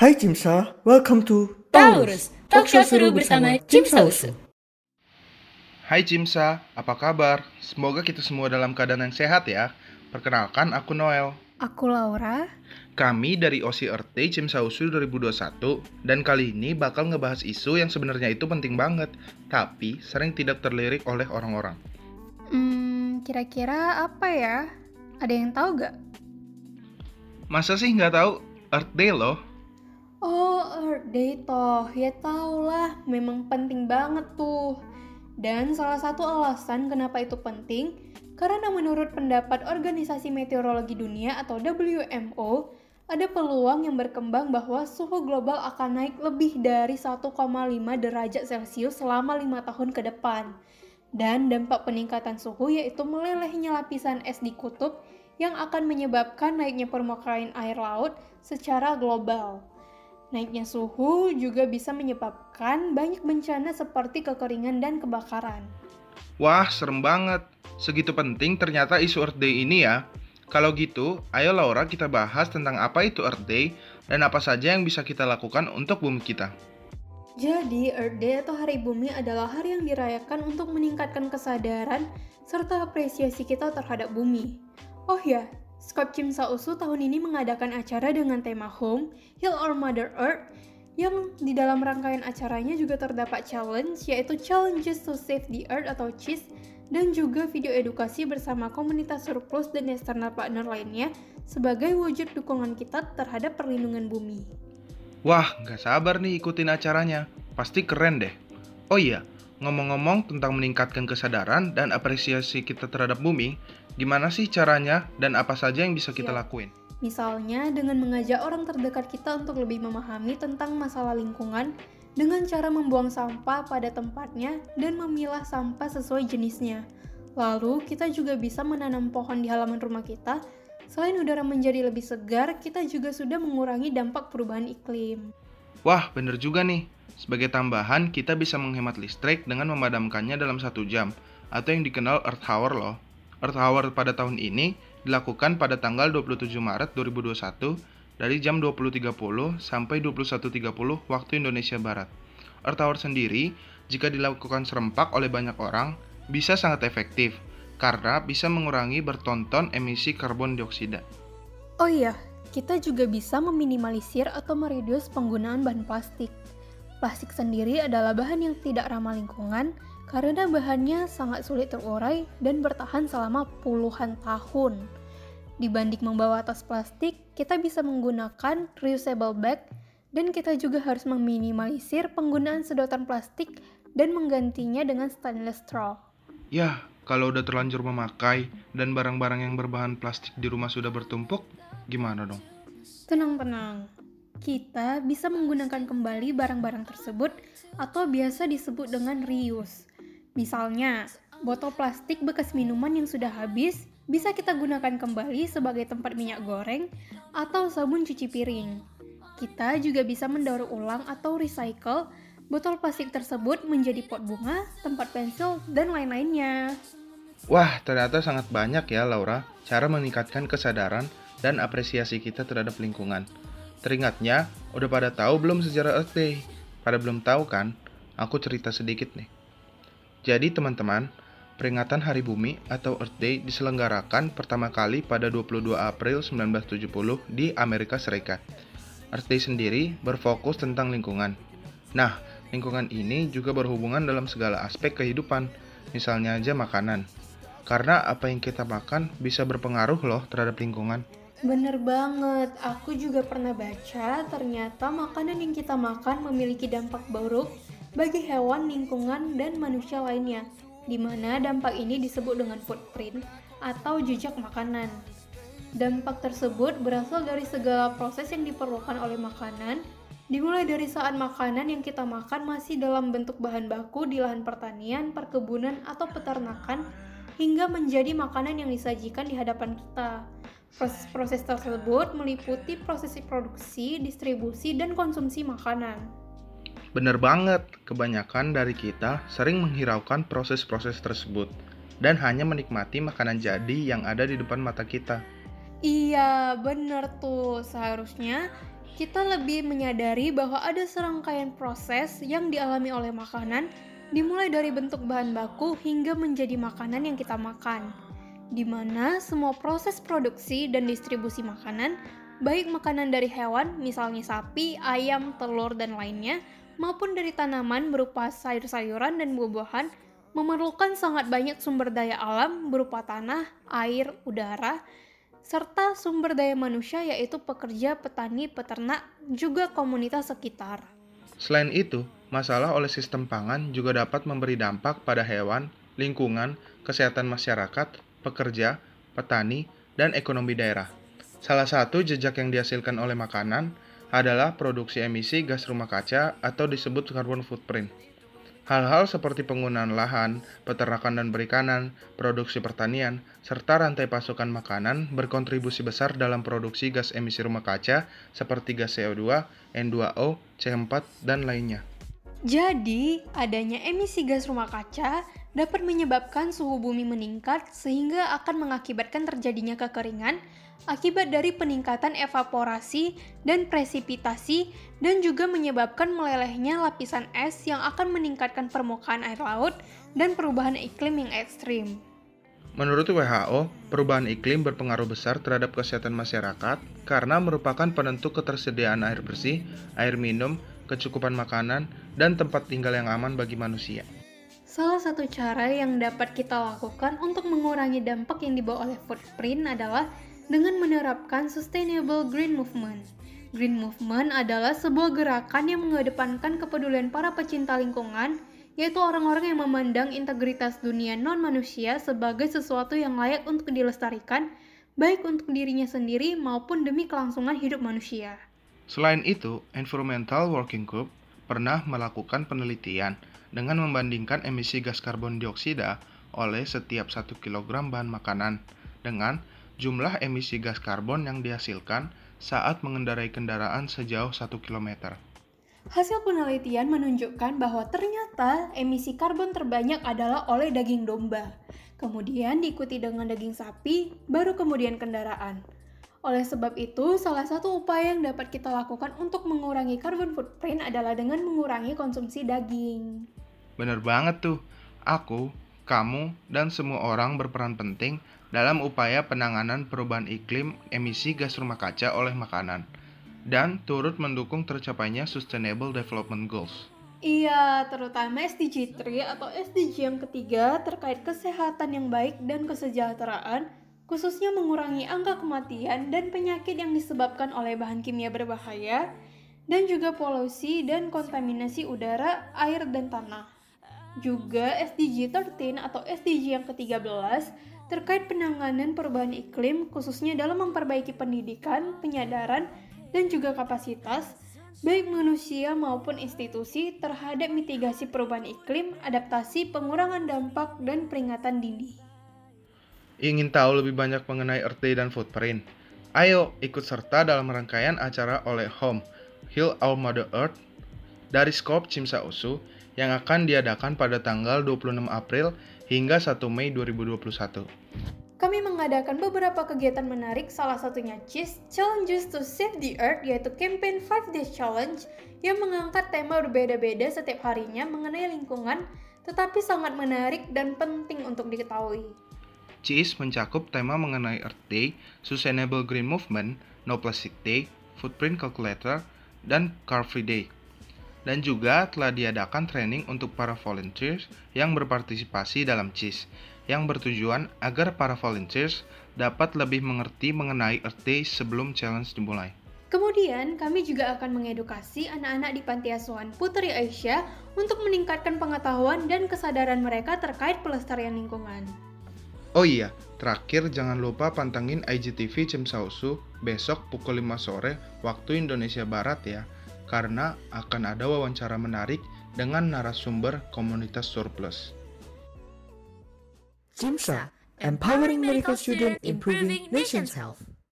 Hai Cimsa, welcome to Taurus, talk show seru bersama Cimsa Usu. Hai Cimsa, apa kabar? Semoga kita semua dalam keadaan yang sehat ya. Perkenalkan, aku Noel. Aku Laura. Kami dari OSI Earth Day Cimsa Usu 2021 dan kali ini bakal ngebahas isu yang sebenarnya itu penting banget, tapi sering tidak terlirik oleh orang-orang. Hmm, kira-kira apa ya? Ada yang tahu gak? Masa sih nggak tahu Earth Day loh? Oh, Earth Day toh. Ya tau lah, memang penting banget tuh. Dan salah satu alasan kenapa itu penting, karena menurut pendapat Organisasi Meteorologi Dunia atau WMO, ada peluang yang berkembang bahwa suhu global akan naik lebih dari 1,5 derajat Celcius selama lima tahun ke depan. Dan dampak peningkatan suhu yaitu melelehnya lapisan es di kutub yang akan menyebabkan naiknya permukaan air laut secara global. Naiknya suhu juga bisa menyebabkan banyak bencana seperti kekeringan dan kebakaran. Wah, serem banget. Segitu penting ternyata isu Earth Day ini ya. Kalau gitu, ayo Laura kita bahas tentang apa itu Earth Day dan apa saja yang bisa kita lakukan untuk bumi kita. Jadi, Earth Day atau Hari Bumi adalah hari yang dirayakan untuk meningkatkan kesadaran serta apresiasi kita terhadap bumi. Oh ya, Skop Cimsa Usu tahun ini mengadakan acara dengan tema Home, Heal Our Mother Earth, yang di dalam rangkaian acaranya juga terdapat challenge, yaitu Challenges to Save the Earth atau CHIS, dan juga video edukasi bersama komunitas surplus dan external partner lainnya sebagai wujud dukungan kita terhadap perlindungan bumi. Wah, nggak sabar nih ikutin acaranya. Pasti keren deh. Oh iya, ngomong-ngomong tentang meningkatkan kesadaran dan apresiasi kita terhadap bumi, gimana sih caranya dan apa saja yang bisa kita Ya. lakuin? Misalnya dengan mengajak orang terdekat kita untuk lebih memahami tentang masalah lingkungan dengan cara membuang sampah pada tempatnya dan memilah sampah sesuai jenisnya. Lalu, kita juga bisa menanam pohon di halaman rumah kita. Selain udara menjadi lebih segar, kita juga sudah mengurangi dampak perubahan iklim. Wah, bener juga nih. Sebagai tambahan, kita bisa menghemat listrik dengan memadamkannya dalam satu jam, atau yang dikenal Earth Hour loh. Earth Hour pada tahun ini dilakukan pada tanggal 27 Maret 2021 dari jam 20.30 sampai 21.30 waktu Indonesia Barat. Earth Hour sendiri, jika dilakukan serempak oleh banyak orang, bisa sangat efektif karena bisa mengurangi bertonton emisi karbon dioksida. Oh iya, kita juga bisa meminimalisir atau mereduce penggunaan bahan plastik. Plastik sendiri adalah bahan yang tidak ramah lingkungan karena bahannya sangat sulit terurai dan bertahan selama puluhan tahun. Dibanding membawa tas plastik, kita bisa menggunakan reusable bag dan kita juga harus meminimalisir penggunaan sedotan plastik dan menggantinya dengan stainless straw. Ya, kalau udah terlanjur memakai dan barang-barang yang berbahan plastik di rumah sudah bertumpuk, gimana dong? Tenang-tenang. Kita bisa menggunakan kembali barang-barang tersebut atau biasa disebut dengan reuse. Misalnya, botol plastik bekas minuman yang sudah habis bisa kita gunakan kembali sebagai tempat minyak goreng atau sabun cuci piring. Kita juga bisa mendaur ulang atau recycle botol plastik tersebut menjadi pot bunga, tempat pensil, dan lain-lainnya. Wah, ternyata sangat banyak ya Laura cara meningkatkan kesadaran dan apresiasi kita terhadap lingkungan. Teringatnya, udah pada tahu belum sejarah Earth Day? Pada belum tahu kan? Aku cerita sedikit nih. Jadi teman-teman, peringatan Hari Bumi atau Earth Day diselenggarakan pertama kali pada 22 April 1970 di Amerika Serikat. Earth Day sendiri berfokus tentang lingkungan. Nah, lingkungan ini juga berhubungan dalam segala aspek kehidupan, misalnya aja makanan. Karena apa yang kita makan bisa berpengaruh loh terhadap lingkungan. Bener banget, aku juga pernah baca ternyata makanan yang kita makan memiliki dampak buruk bagi hewan, lingkungan, dan manusia lainnya, di mana dampak ini disebut dengan footprint atau jejak makanan. Dampak tersebut berasal dari segala proses yang diperlukan oleh makanan, dimulai dari saat makanan yang kita makan masih dalam bentuk bahan baku di lahan pertanian, perkebunan, atau peternakan, hingga menjadi makanan yang disajikan di hadapan kita. Proses-proses tersebut meliputi proses produksi, distribusi, dan konsumsi makanan. Bener banget, kebanyakan dari kita sering menghiraukan proses-proses tersebut dan hanya menikmati makanan jadi yang ada di depan mata kita. Iya, bener tuh. Seharusnya kita lebih menyadari bahwa ada serangkaian proses yang dialami oleh makanan, dimulai dari bentuk bahan baku hingga menjadi makanan yang kita makan, di mana semua proses produksi dan distribusi makanan, baik makanan dari hewan, misalnya sapi, ayam, telur, dan lainnya, maupun dari tanaman berupa sayur-sayuran dan buah-buahan, memerlukan sangat banyak sumber daya alam berupa tanah, air, udara, serta sumber daya manusia yaitu pekerja, petani, peternak, juga komunitas sekitar. Selain itu, masalah oleh sistem pangan juga dapat memberi dampak pada hewan, lingkungan, kesehatan masyarakat, pekerja, petani, dan ekonomi daerah. Salah satu jejak yang dihasilkan oleh makanan adalah produksi emisi gas rumah kaca atau disebut carbon footprint. Hal-hal seperti penggunaan lahan, peternakan dan perikanan, produksi pertanian, serta rantai pasokan makanan berkontribusi besar dalam produksi gas emisi rumah kaca seperti gas CO2, N2O, CH4, dan lainnya. Jadi, adanya emisi gas rumah kaca dapat menyebabkan suhu bumi meningkat sehingga akan mengakibatkan terjadinya kekeringan akibat dari peningkatan evaporasi dan presipitasi dan juga menyebabkan melelehnya lapisan es yang akan meningkatkan permukaan air laut dan perubahan iklim yang ekstrim. Menurut WHO, perubahan iklim berpengaruh besar terhadap kesehatan masyarakat karena merupakan penentu ketersediaan air bersih, air minum, kecukupan makanan, dan tempat tinggal yang aman bagi manusia. Salah satu cara yang dapat kita lakukan untuk mengurangi dampak yang dibawa oleh footprint adalah dengan menerapkan Sustainable Green Movement. Green Movement adalah sebuah gerakan yang mengedepankan kepedulian para pecinta lingkungan, yaitu orang-orang yang memandang integritas dunia non-manusia sebagai sesuatu yang layak untuk dilestarikan, baik untuk dirinya sendiri maupun demi kelangsungan hidup manusia. Selain itu, Environmental Working Group pernah melakukan penelitian dengan membandingkan emisi gas karbon dioksida oleh setiap 1 kg bahan makanan dengan jumlah emisi gas karbon yang dihasilkan saat mengendarai kendaraan sejauh 1 km. Hasil penelitian menunjukkan bahwa ternyata emisi karbon terbanyak adalah oleh daging domba, kemudian diikuti dengan daging sapi, baru kemudian kendaraan. Oleh sebab itu, salah satu upaya yang dapat kita lakukan untuk mengurangi carbon footprint adalah dengan mengurangi konsumsi daging. Bener banget tuh. Aku, kamu, dan semua orang berperan penting dalam upaya penanganan perubahan iklim emisi gas rumah kaca oleh makanan dan turut mendukung tercapainya Sustainable Development Goals. Iya, terutama SDG 3 atau SDG yang ketiga terkait kesehatan yang baik dan kesejahteraan, khususnya mengurangi angka kematian dan penyakit yang disebabkan oleh bahan kimia berbahaya, dan juga polusi dan kontaminasi udara, air, dan tanah. Juga SDG 13 atau SDG yang ke-13 terkait penanganan perubahan iklim khususnya dalam memperbaiki pendidikan, penyadaran, dan juga kapasitas baik manusia maupun institusi terhadap mitigasi perubahan iklim, adaptasi, pengurangan dampak, dan peringatan dini. Ingin tahu lebih banyak mengenai Day dan Footprint? Ayo ikut serta dalam rangkaian acara oleh Home, Heal Our Mother Earth dari Skop Cimsa Usu yang akan diadakan pada tanggal 26 April hingga 1 Mei 2021. Kami mengadakan beberapa kegiatan menarik, salah satunya CHIS, Challenges to Save the Earth, yaitu campaign 5 Days Challenge yang mengangkat tema berbeda-beda setiap harinya mengenai lingkungan, tetapi sangat menarik dan penting untuk diketahui. CIS mencakup tema mengenai Earth Day, Sustainable Green Movement, No Plastic Day, Footprint Calculator, dan Car Free Day dan juga telah diadakan training untuk para volunteers yang berpartisipasi dalam CIS yang bertujuan agar para volunteers dapat lebih mengerti mengenai Earth Day sebelum challenge dimulai. Kemudian, kami juga akan mengedukasi anak-anak di Panti Asuhan Putri Aisyah untuk meningkatkan pengetahuan dan kesadaran mereka terkait pelestarian lingkungan. Oh iya, terakhir jangan lupa pantengin IGTV Cimsausu besok pukul 5 sore waktu Indonesia Barat ya karena akan ada wawancara menarik dengan narasumber komunitas surplus. Jimsa, empowering medical student, improving nation's health.